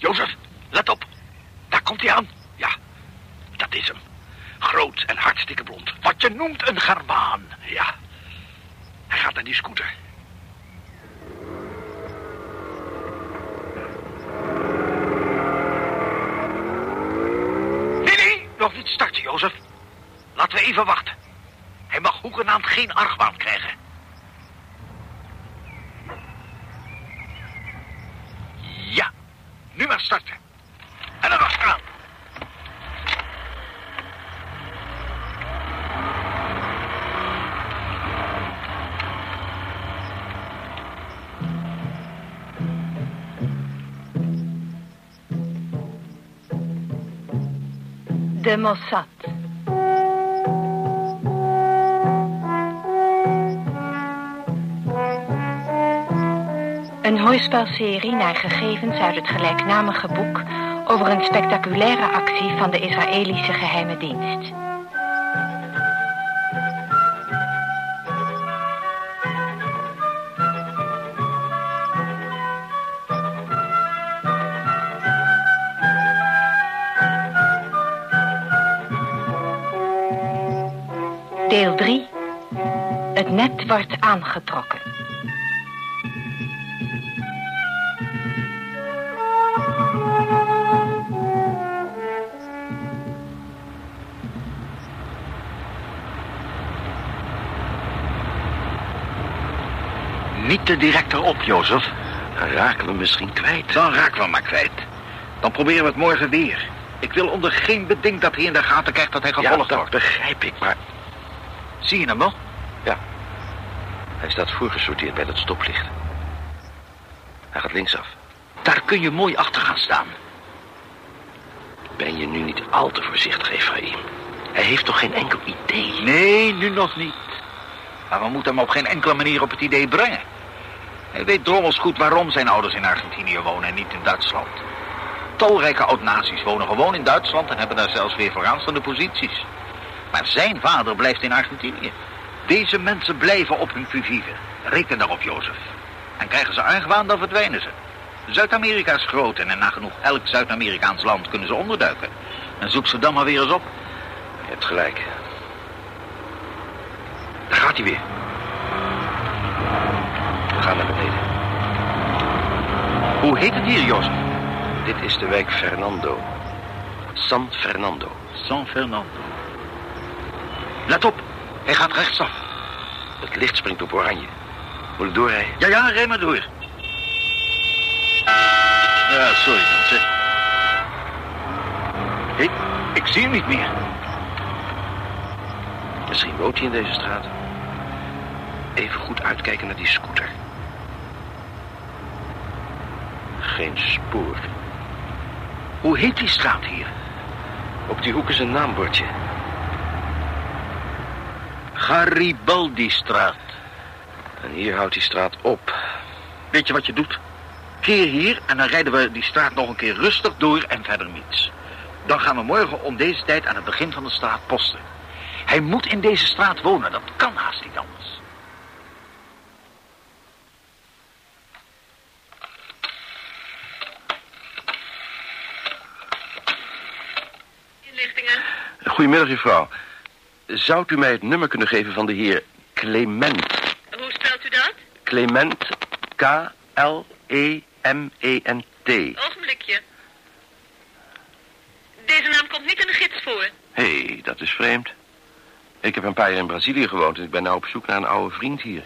Jozef, let op. Daar komt hij aan. Ja, dat is hem. Groot en hartstikke blond. Wat je noemt een garbaan. Ja. Hij gaat naar die scooter. Nee, nee, nog niet starten, Jozef. Laten we even wachten. Hij mag hoegenaamd geen argwaan krijgen. De Mossad. Een hoorspelserie naar gegevens uit het gelijknamige boek over een spectaculaire actie van de Israëlische geheime dienst. Wordt aangetrokken. Niet te direct erop, Jozef. Dan raken we misschien kwijt. Dan raken we hem maar kwijt. Dan proberen we het morgen weer. Ik wil onder geen beding dat hij in de gaten krijgt dat hij Ja, gevolgd dat wordt. begrijp ik, maar Zie je hem nog? Hij staat voorgesorteerd bij dat stoplicht. Hij gaat linksaf. Daar kun je mooi achter gaan staan. Ben je nu niet al te voorzichtig, Efraïm? Hij heeft toch geen enkel idee? Nee, nu nog niet. Maar we moeten hem op geen enkele manier op het idee brengen. Hij weet drommels goed waarom zijn ouders in Argentinië wonen en niet in Duitsland. Talrijke oud-nazi's wonen gewoon in Duitsland en hebben daar zelfs weer vooraanstaande posities. Maar zijn vader blijft in Argentinië. Deze mensen blijven op hun vivive. Reken daarop, Jozef. En krijgen ze argwaan, dan verdwijnen ze. Zuid-Amerika is groot en in nagenoeg elk Zuid-Amerikaans land kunnen ze onderduiken. En zoek ze dan maar weer eens op. Je hebt gelijk. Daar gaat hij weer. We gaan naar beneden. Hoe heet het hier, Jozef? Dit is de wijk Fernando. San Fernando. San Fernando. Let op, hij gaat rechtsaf. Het licht springt op oranje. Moet ik doorrijden? Ja, ja, rij maar door. Ja, sorry mensen. Hé, ik zie hem niet meer. Misschien woont hij in deze straat. Even goed uitkijken naar die scooter. Geen spoor. Hoe heet die straat hier? Op die hoek is een naambordje. Garibaldi-straat. En hier houdt die straat op. Weet je wat je doet? Keer hier en dan rijden we die straat nog een keer rustig door en verder niets. Dan gaan we morgen om deze tijd aan het begin van de straat posten. Hij moet in deze straat wonen, dat kan haast niet anders. Inlichtingen. Goedemiddag, juffrouw. Zou u mij het nummer kunnen geven van de heer Clement? Hoe spelt u dat? Clement, E K-L-E-M-E-N-T. Ogenblikje. Deze naam komt niet in de gids voor. Hé, hey, dat is vreemd. Ik heb een paar jaar in Brazilië gewoond en ik ben nou op zoek naar een oude vriend hier.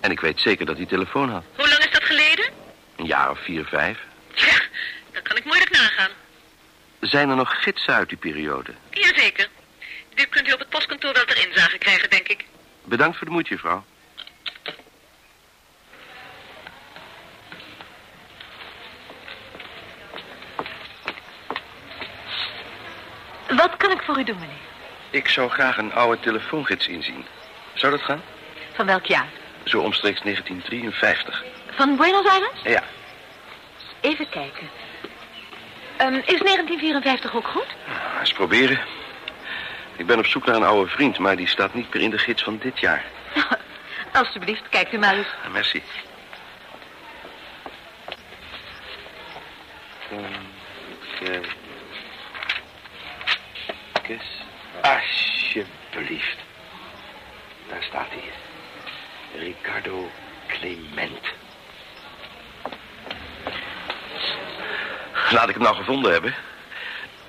En ik weet zeker dat hij telefoon had. Hoe lang is dat geleden? Een jaar of vier, vijf. Tja, dat kan ik moeilijk nagaan. Zijn er nog gidsen uit die periode? Jazeker. Dit kunt u op het postkantoor wel ter inzage krijgen, denk ik. Bedankt voor de moeite, juffrouw. Wat kan ik voor u doen, meneer? Ik zou graag een oude telefoongids inzien. Zou dat gaan? Van welk jaar? Zo omstreeks 1953. Van Buenos Aires? Ja, Even kijken. Ehm, is 1954 ook goed? eens proberen. Ik ben op zoek naar een oude vriend, maar die staat niet meer in de gids van dit jaar. Alsjeblieft, kijkt u maar eens. Merci. Kijk. Kus. Alsjeblieft. Daar staat hij. Ricardo Clement. Laat ik hem nou gevonden hebben.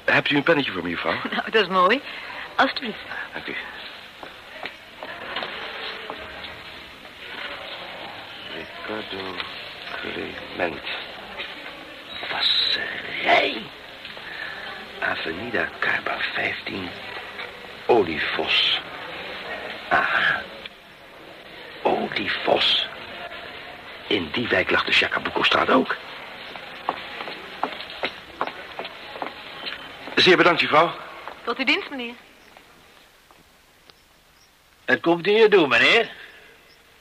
Hebt u een pennetje voor me, mevrouw? Nou, dat is mooi. Alsjeblieft. Dank u. Ricardo Clement. Wasserij. Avenida Carba 15. Olivos. Aha. Olivos. In die wijk lag de Chacabuco-straat ook. Zeer bedankt, mevrouw. Tot uw dienst, meneer. Het komt hier doen, meneer.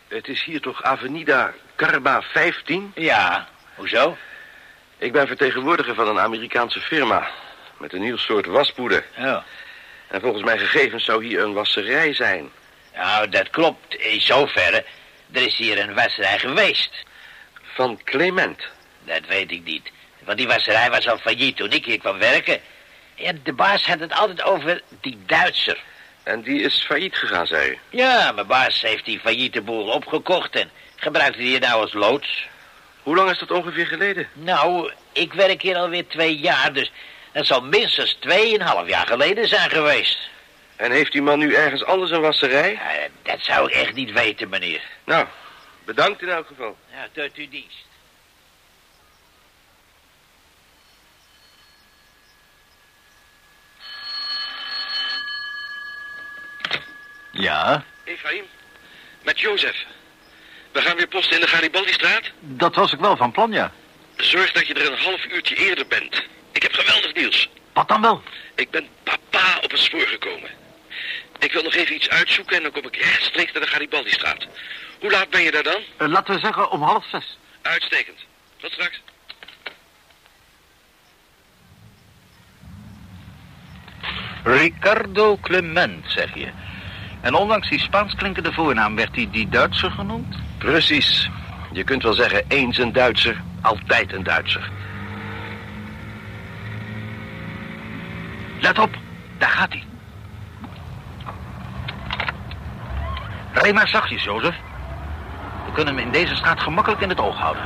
Het is hier toch Avenida Carba 15? Ja, hoezo? Ik ben vertegenwoordiger van een Amerikaanse firma. Met een nieuw soort waspoeder. Ja. En volgens mijn gegevens zou hier een wasserij zijn. Nou, dat klopt in zoverre. Er is hier een wasserij geweest. Van Clement. Dat weet ik niet. Want die wasserij was al failliet toen ik hier kwam werken. Ja, de baas had het altijd over die Duitser. En die is failliet gegaan, zei u. Ja, mijn baas heeft die failliete boel opgekocht en gebruikte die hier nou als loods. Hoe lang is dat ongeveer geleden? Nou, ik werk hier alweer twee jaar, dus dat zal minstens tweeënhalf jaar geleden zijn geweest. En heeft die man nu ergens anders een wasserij? Ja, dat zou ik echt niet weten, meneer. Nou, bedankt in elk geval. Ja, tot uw dienst. Ja, Efraïm, met Jozef. We gaan weer posten in de Garibaldi-straat. dat was ik wel van plan, ja. Zorg dat je er een half uurtje eerder bent. Ik heb geweldig nieuws. Wat dan wel? Ik ben papa op het spoor gekomen. Ik wil nog even iets uitzoeken en dan kom ik rechtstreeks naar de Garibaldi-straat. Hoe laat ben je daar dan? Eh, laten we zeggen om half zes. Uitstekend. Tot straks. Ricardo Clement, zeg je. En ondanks die Spaans klinkende voornaam werd hij die Duitser genoemd? Precies. Je kunt wel zeggen, eens een Duitser, altijd een Duitser. Let op, daar gaat hij. Rij maar zachtjes, Jozef. We kunnen hem in deze straat gemakkelijk in het oog houden.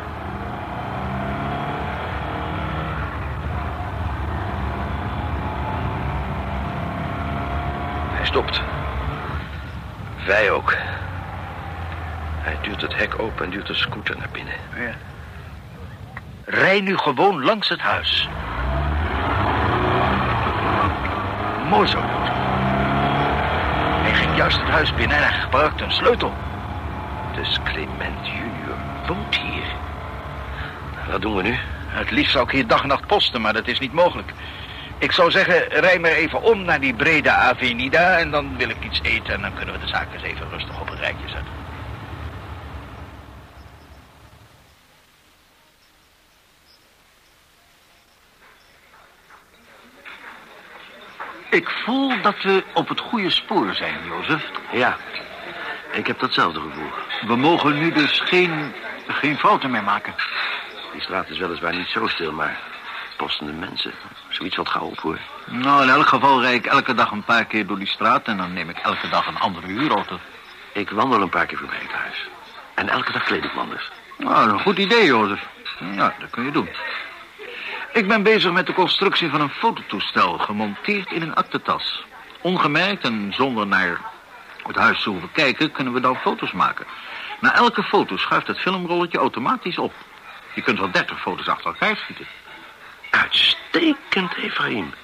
Hij stopt. Wij ook. Hij duwt het hek open en duwt de scooter naar binnen. Ja. Rij nu gewoon langs het huis. Mooi zo. Hij ging juist het huis binnen en hij gebruikte een sleutel. Dus Clement junior woont hier. Wat doen we nu? Het liefst zou ik hier dag en nacht posten, maar dat is niet mogelijk. Ik zou zeggen, rij maar even om naar die brede avenida... en dan wil ik iets eten en dan kunnen we de zaak eens even rustig op een rijtje zetten. Ik voel dat we op het goede spoor zijn, Jozef. Ja, ik heb datzelfde gevoel. We mogen nu dus geen, geen fouten meer maken. Die straat is weliswaar niet zo stil, maar postende mensen. Zoiets wat gauw op hoor. Nou, in elk geval rijd ik elke dag een paar keer door die straat... en dan neem ik elke dag een andere huurauto. Ik wandel een paar keer voorbij het huis. En elke dag kleed ik me anders. Nou, een goed idee, Jozef. Ja, dat kun je doen. Ik ben bezig met de constructie van een fototoestel... gemonteerd in een aktentas. Ongemerkt en zonder naar het huis te hoeven kijken... kunnen we dan foto's maken. Na elke foto schuift het filmrolletje automatisch op. Je kunt wel 30 foto's achter elkaar schieten. Uitstekend, Efraïm.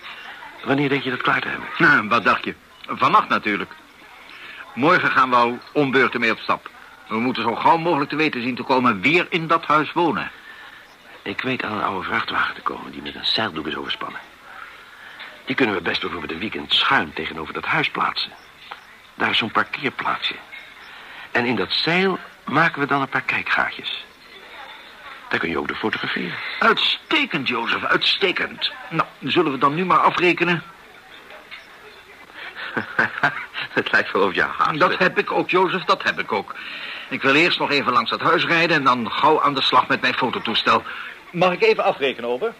Wanneer denk je dat klaar te hebben? Nou, wat dacht je? Vannacht natuurlijk. Morgen gaan we al ombeurten mee op stap. We moeten zo gauw mogelijk te weten zien te komen weer in dat huis wonen. Ik weet aan een oude vrachtwagen te komen die met een zeildoek is overspannen. Die kunnen we best bijvoorbeeld een weekend schuin tegenover dat huis plaatsen. Daar is zo'n parkeerplaatsje. En in dat zeil maken we dan een paar kijkgaatjes. Daar kun je ook de fotograferen. Uitstekend, Jozef, uitstekend. Nou, zullen we dan nu maar afrekenen? Het lijkt wel of je haast Dat heb ik ook, Jozef, dat heb ik ook. Ik wil eerst nog even langs het huis rijden... en dan gauw aan de slag met mijn fototoestel. Mag ik even afrekenen, over?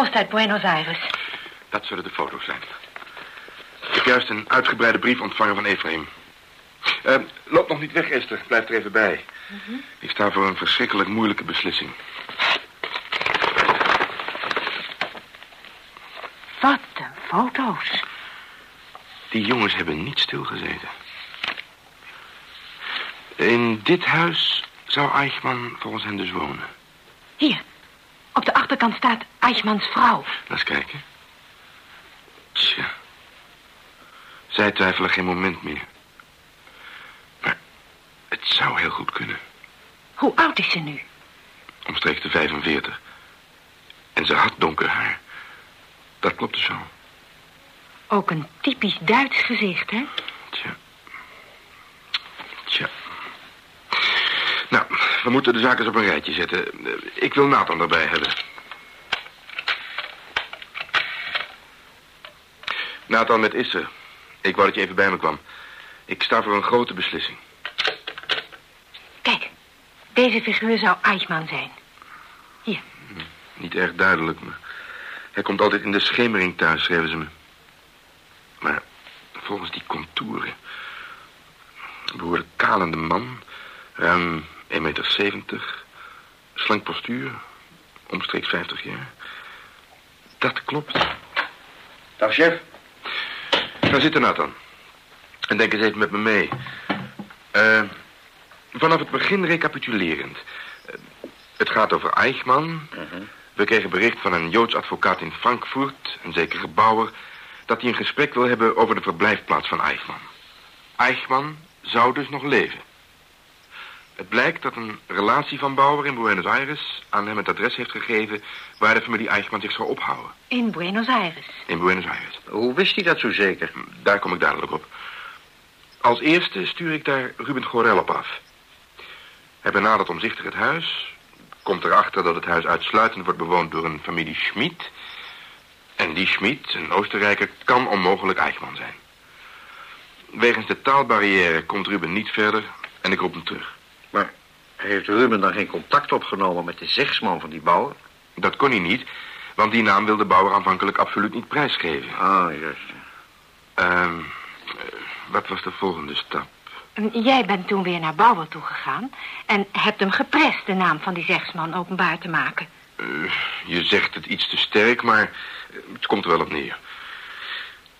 Post uit Buenos Aires. Dat zullen de foto's zijn. Ik heb juist een uitgebreide brief ontvangen van Ephraim. Uh, loop nog niet weg, Esther. Blijf er even bij. Ik sta voor een verschrikkelijk moeilijke beslissing. Wat een foto's. Die jongens hebben niet stilgezeten. In dit huis zou Eichmann volgens hen dus wonen. Hier. Op de achterkant staat Eichmanns vrouw. Laat eens kijken. Tja. Zij twijfelen geen moment meer. Maar het zou heel goed kunnen. Hoe oud is ze nu? Omstreeks de 45. En ze had donker haar. Dat klopt dus wel. Ook een typisch Duits gezicht, hè? Tja. Tja. We moeten de zaken eens op een rijtje zetten. Ik wil Nathan erbij hebben. Nathan, met Isser. Ik wou dat je even bij me kwam. Ik sta voor een grote beslissing. Kijk, deze figuur zou Eichmann zijn. Hier. Niet erg duidelijk, maar... Hij komt altijd in de schemering thuis, schreven ze me. Maar volgens die contouren... Een behoorlijk kalende man... Ruim 1,70 meter... Slank postuur... Omstreeks 50 jaar... Dat klopt. Dag, chef. Daar zit Nathan. En denk eens even met me mee. Eh, vanaf het begin recapitulerend. Eh, het gaat over Eichmann. We kregen bericht van een Joods advocaat in Frankfurt, een zekere Bauer... dat hij een gesprek wil hebben over de verblijfplaats van Eichmann. Eichmann zou dus nog leven. Het blijkt dat een relatie van Bauer in Buenos Aires... aan hem het adres heeft gegeven... waar de familie Eichmann zich zou ophouden. In Buenos Aires. In Buenos Aires. Hoe wist hij dat zo zeker? Daar kom ik dadelijk op. Als eerste stuur ik daar Ruben Gorel op af. Hij benadert omzichtig het huis. Komt erachter dat het huis uitsluitend wordt bewoond door een familie Schmid. En die Schmid, een Oostenrijker, kan onmogelijk Eichmann zijn. Wegens de taalbarrière komt Ruben niet verder en ik roep hem terug. Heeft Ruben dan geen contact opgenomen met de zegsman van die bouwer? Dat kon hij niet, want die naam wilde Bauer aanvankelijk absoluut niet prijsgeven. Ah, juist. Ehm, eh, wat was de volgende stap? Jij bent toen weer naar Bauer toegegaan... en hebt hem geprest de naam van die zegsman openbaar te maken. Eh, je zegt het iets te sterk, maar eh, het komt er wel op neer.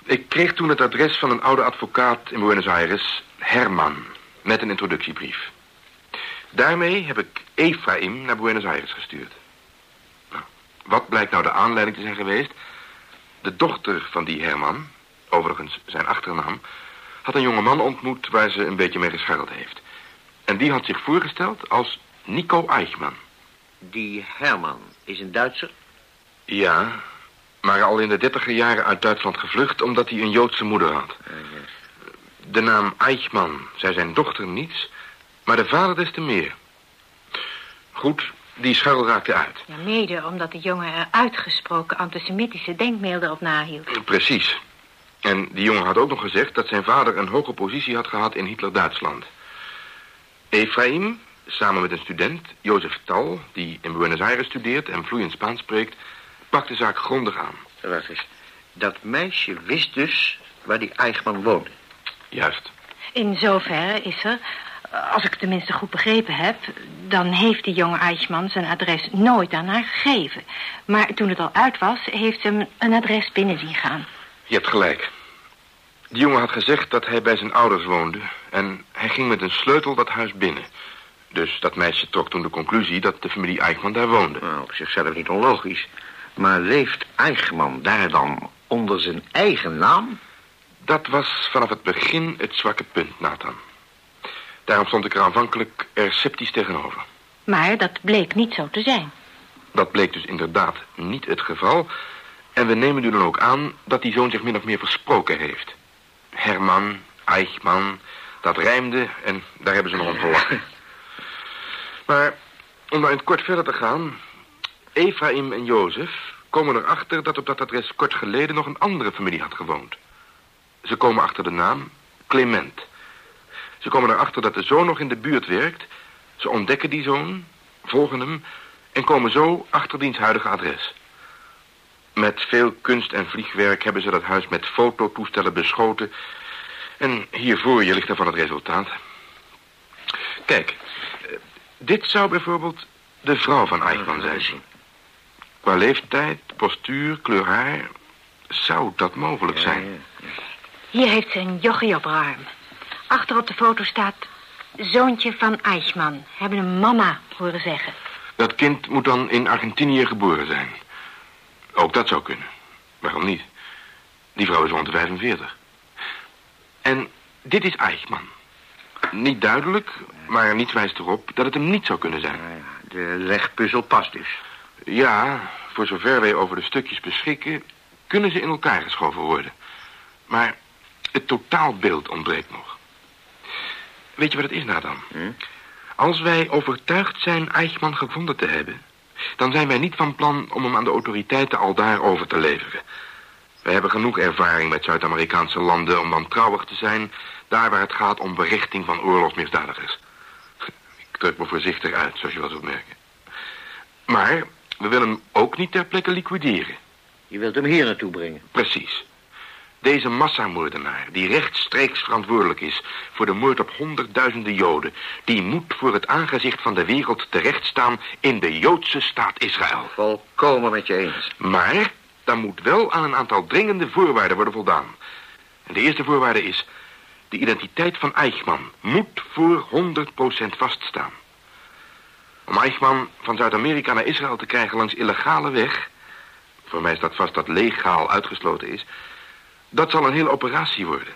Ik kreeg toen het adres van een oude advocaat in Buenos Aires, Herman, met een introductiebrief. Daarmee heb ik Ephraim naar Buenos Aires gestuurd. Nou, wat blijkt nou de aanleiding te zijn geweest? De dochter van die Herman, overigens zijn achternaam, had een jonge man ontmoet waar ze een beetje mee gescharreld heeft. En die had zich voorgesteld als Nico Eichmann. Die Herman is een Duitser? Ja, maar al in de dertiger jaren uit Duitsland gevlucht omdat hij een Joodse moeder had. De naam Eichmann zei zijn dochter niets, maar de vader des te meer. Goed, die scharrel raakte uit. Ja, mede omdat de jongen er uitgesproken antisemitische denkbeelden op nahield. Precies. En die jongen had ook nog gezegd dat zijn vader een hoge positie had gehad in Hitler-Duitsland. Ephraim, samen met een student, Jozef Tal, die in Buenos Aires studeert en vloeiend Spaans spreekt, pakt de zaak grondig aan. Wacht eens. Dat meisje wist dus waar die Eichmann woonde. Juist. In zoverre is er, als ik het tenminste goed begrepen heb... dan heeft die jonge Eichmann zijn adres nooit aan haar gegeven. Maar toen het al uit was, heeft ze hem een adres binnen zien gaan. Je hebt gelijk. Die jongen had gezegd dat hij bij zijn ouders woonde... en hij ging met een sleutel dat huis binnen. Dus dat meisje trok toen de conclusie dat de familie Eichmann daar woonde. Nou, op zichzelf niet onlogisch. Maar leeft Eichmann daar dan onder zijn eigen naam? Dat was vanaf het begin het zwakke punt, Nathan. Daarom stond ik er aanvankelijk er sceptisch tegenover. Maar dat bleek niet zo te zijn. Dat bleek dus inderdaad niet het geval... en we nemen nu dan ook aan dat die zoon zich min of meer versproken heeft. Herman, Eichmann, dat rijmde en daar hebben ze nog om gelachen. Maar om nou in het kort verder te gaan... Ephraim en Jozef komen erachter dat op dat adres kort geleden nog een andere familie had gewoond. Ze komen achter de naam Clement. Ze komen erachter dat de zoon nog in de buurt werkt... Ze ontdekken die zoon, volgen hem en komen zo achter diens huidige adres. Met veel kunst en vliegwerk hebben ze dat huis met fototoestellen beschoten. En hier voor je ligt daarvan het resultaat. Kijk, eh, dit zou bijvoorbeeld de vrouw van Eichmann zijn. Qua leeftijd, postuur, kleur haar, zou dat mogelijk zijn. Hier heeft ze een jochie op haar arm. Achter op de foto staat... Zoontje van Eichmann. Hebben een mama horen zeggen. Dat kind moet dan in Argentinië geboren zijn. Ook dat zou kunnen. Waarom niet? Die vrouw is rond de 45. En dit is Eichmann. Niet duidelijk, maar niets wijst erop dat het hem niet zou kunnen zijn. De legpuzzel past dus. Ja, voor zover wij over de stukjes beschikken... kunnen ze in elkaar geschoven worden. Maar het totaalbeeld ontbreekt nog. Weet je wat het is, Nathan? Hm? Als wij overtuigd zijn Eichmann gevonden te hebben... dan zijn wij niet van plan om hem aan de autoriteiten al daar over te leveren. Wij hebben genoeg ervaring met Zuid-Amerikaanse landen om wantrouwig te zijn... daar waar het gaat om berichting van oorlogsmisdadigers. Ik druk me voorzichtig uit, zoals je wel zult merken. Maar we willen hem ook niet ter plekke liquideren. Je wilt hem hier naartoe brengen? Precies. Deze massamoordenaar, die rechtstreeks verantwoordelijk is voor de moord op honderdduizenden Joden, die moet voor het aangezicht van de wereld terechtstaan in de Joodse staat Israël. Volkomen met je eens. Maar dan moet wel aan een aantal dringende voorwaarden worden voldaan. En de eerste voorwaarde is, de identiteit van Eichmann moet voor 100% vaststaan. Om Eichmann van Zuid-Amerika naar Israël te krijgen langs illegale weg... voor mij staat vast dat legaal uitgesloten is... dat zal een hele operatie worden.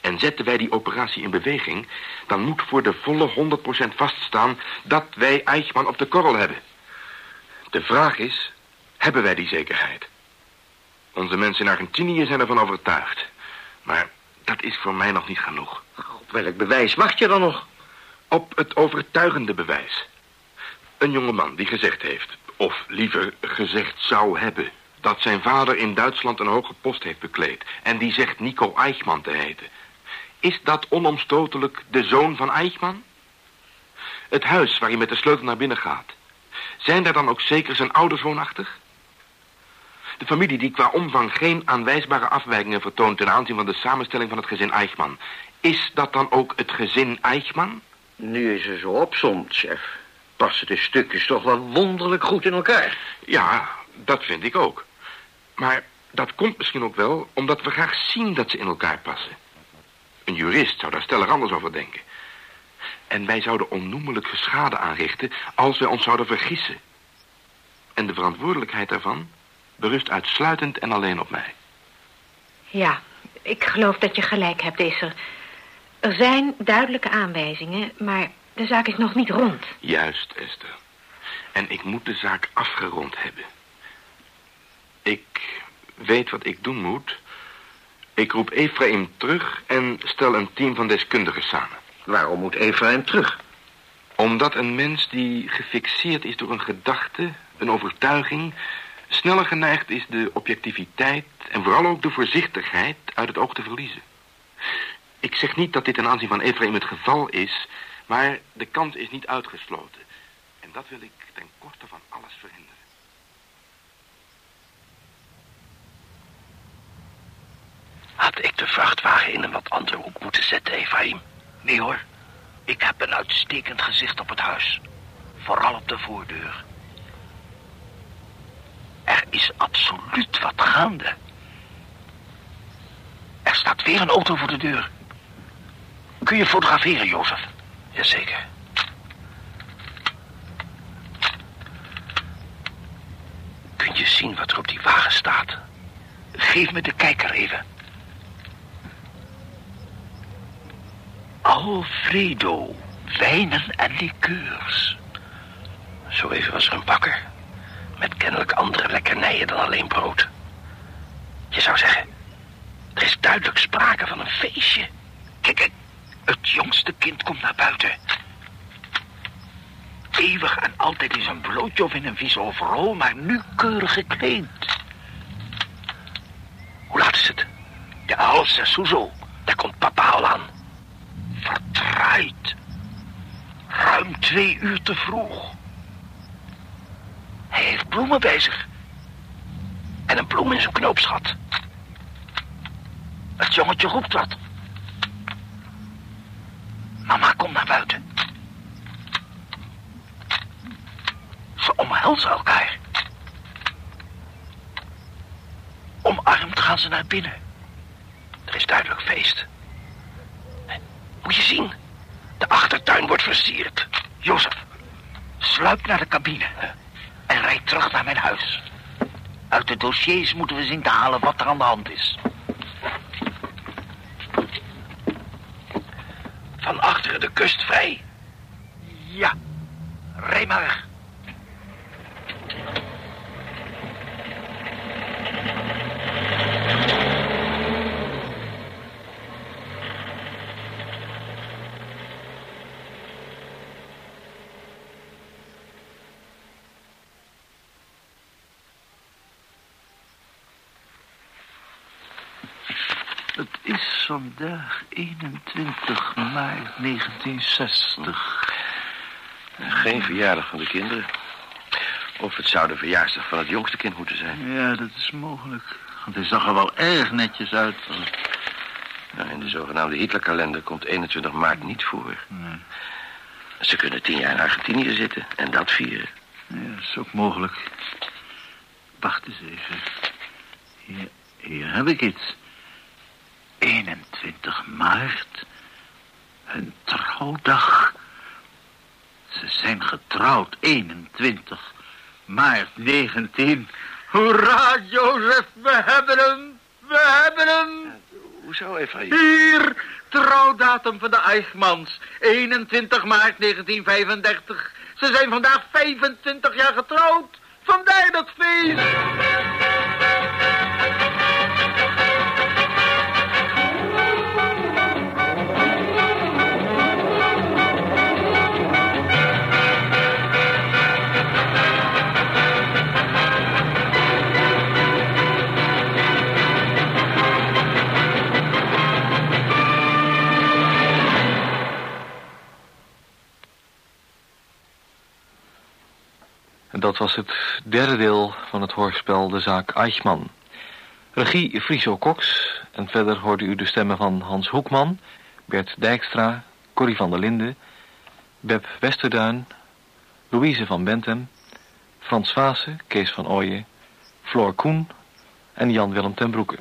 En zetten wij die operatie in beweging... dan moet voor de volle 100% vaststaan dat wij Eichmann op de korrel hebben. De vraag is, hebben wij die zekerheid? Onze mensen in Argentinië zijn ervan overtuigd. Maar dat is voor mij nog niet genoeg. Op welk bewijs wacht je dan nog? Op het overtuigende bewijs. Een jongeman die gezegd heeft, of liever gezegd zou hebben... dat zijn vader in Duitsland een hoge post heeft bekleed... en die zegt Nico Eichmann te heten. Is dat onomstotelijk de zoon van Eichmann? Het huis waar hij met de sleutel naar binnen gaat... zijn daar dan ook zeker zijn ouders woonachtig? De familie die qua omvang geen aanwijsbare afwijkingen vertoont... ten aanzien van de samenstelling van het gezin Eichmann... is dat dan ook het gezin Eichmann? Nu is er zo opzomt, chef passen de stukjes toch wel wonderlijk goed in elkaar. Ja, dat vind ik ook. Maar dat komt misschien ook wel omdat we graag zien dat ze in elkaar passen. Een jurist zou daar stellig anders over denken. En wij zouden onnoemelijke schade aanrichten als wij ons zouden vergissen. En de verantwoordelijkheid daarvan berust uitsluitend en alleen op mij. Ja, ik geloof dat je gelijk hebt, Esser. Er zijn duidelijke aanwijzingen, maar de zaak is nog niet rond. Juist, Esther. En ik moet de zaak afgerond hebben. Ik weet wat ik doen moet. Ik roep Ephraim terug en stel een team van deskundigen samen. Waarom moet Ephraim terug? Omdat een mens die gefixeerd is door een gedachte, een overtuiging... sneller geneigd is de objectiviteit en vooral ook de voorzichtigheid uit het oog te verliezen. Ik zeg niet dat dit ten aanzien van Ephraim het geval is... Maar de kans is niet uitgesloten. En dat wil ik ten koste van alles verhinderen. Had ik de vrachtwagen in een wat andere hoek moeten zetten, Ephraim? Nee hoor. Ik heb een uitstekend gezicht op het huis. Vooral op de voordeur. Er is absoluut wat gaande. Er staat weer een auto voor de deur. Kun je fotograferen, Jozef? Jazeker. Kun je zien wat er op die wagen staat? Geef me de kijker even. Alfredo, wijnen en liqueurs. Zo even was er een bakker. Met kennelijk andere lekkernijen dan alleen brood. Je zou zeggen, er is duidelijk sprake van een feestje. Kijk. Het jongste kind komt naar buiten. Eeuwig en altijd in zijn blootje of in een vies overal, maar nu keurig gekleed. Hoe laat is het? De half zes, hoezo? Daar komt papa al aan. Ruim twee uur te vroeg. Hij heeft bloemen bij zich. En een bloem in zijn knoopsgat. Het jongetje roept wat. Mama, kom naar buiten. Ze omhelzen elkaar. Omarmd gaan ze naar binnen. Er is duidelijk feest. Moet je zien. De achtertuin wordt versierd. Jozef, sluip naar de cabine. En rijd terug naar mijn huis. Uit de dossiers moeten we zien te halen wat er aan de hand is. Van achteren de kust vrij. Ja, rij maar weg. Het is vandaag 21 maart 1960. Geen verjaardag van de kinderen. Of het zou de verjaarsdag van het jongste kind moeten zijn. Ja, dat is mogelijk. Want hij zag er wel erg netjes uit. Nou, in de zogenaamde Hitlerkalender komt 21 maart niet voor. Nee. Ze kunnen tien jaar in Argentinië zitten en dat vieren. Ja, dat is ook mogelijk. Wacht eens even. Hier, hier heb ik iets. 21 maart. Hun trouwdag. Ze zijn getrouwd 21 maart 19. Hoera, Jozef, we hebben hem. We hebben hem. Hoezo, Eva? Hier, trouwdatum van de Eichmans. 21 maart 1935. Ze zijn vandaag 25 jaar getrouwd. Vandaar dat feest. Derde deel van het hoorspel De Zaak Eichmann. Regie Friso Cox. En verder hoorde u de stemmen van Hans Hoekman, Bert Dijkstra, Corrie van der Linden, Beb Westerduin, Louise van Bentem, Frans Vaassen, Kees van Ooyen, Floor Koen en Jan-Willem ten Broeke.